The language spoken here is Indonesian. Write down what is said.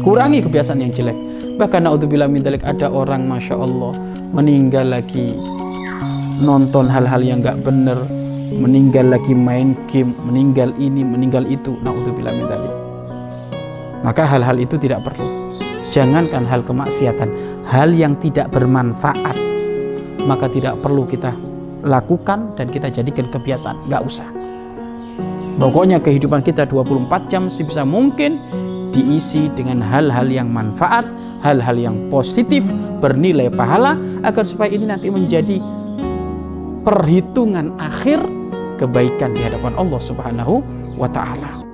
kurangi kebiasaan yang jelek. Bahkan naudzubillah min dalik ada orang masya Allah meninggal lagi nonton hal-hal yang nggak bener meninggal lagi main game meninggal ini meninggal itu naudzubillah min dalik. Maka hal-hal itu tidak perlu. Jangankan hal kemaksiatan hal yang tidak bermanfaat maka tidak perlu kita lakukan dan kita jadikan kebiasaan. Nggak usah. Pokoknya kehidupan kita 24 jam sebisa mungkin diisi dengan hal-hal yang manfaat, hal-hal yang positif, bernilai pahala agar supaya ini nanti menjadi perhitungan akhir kebaikan di hadapan Allah Subhanahu wa taala.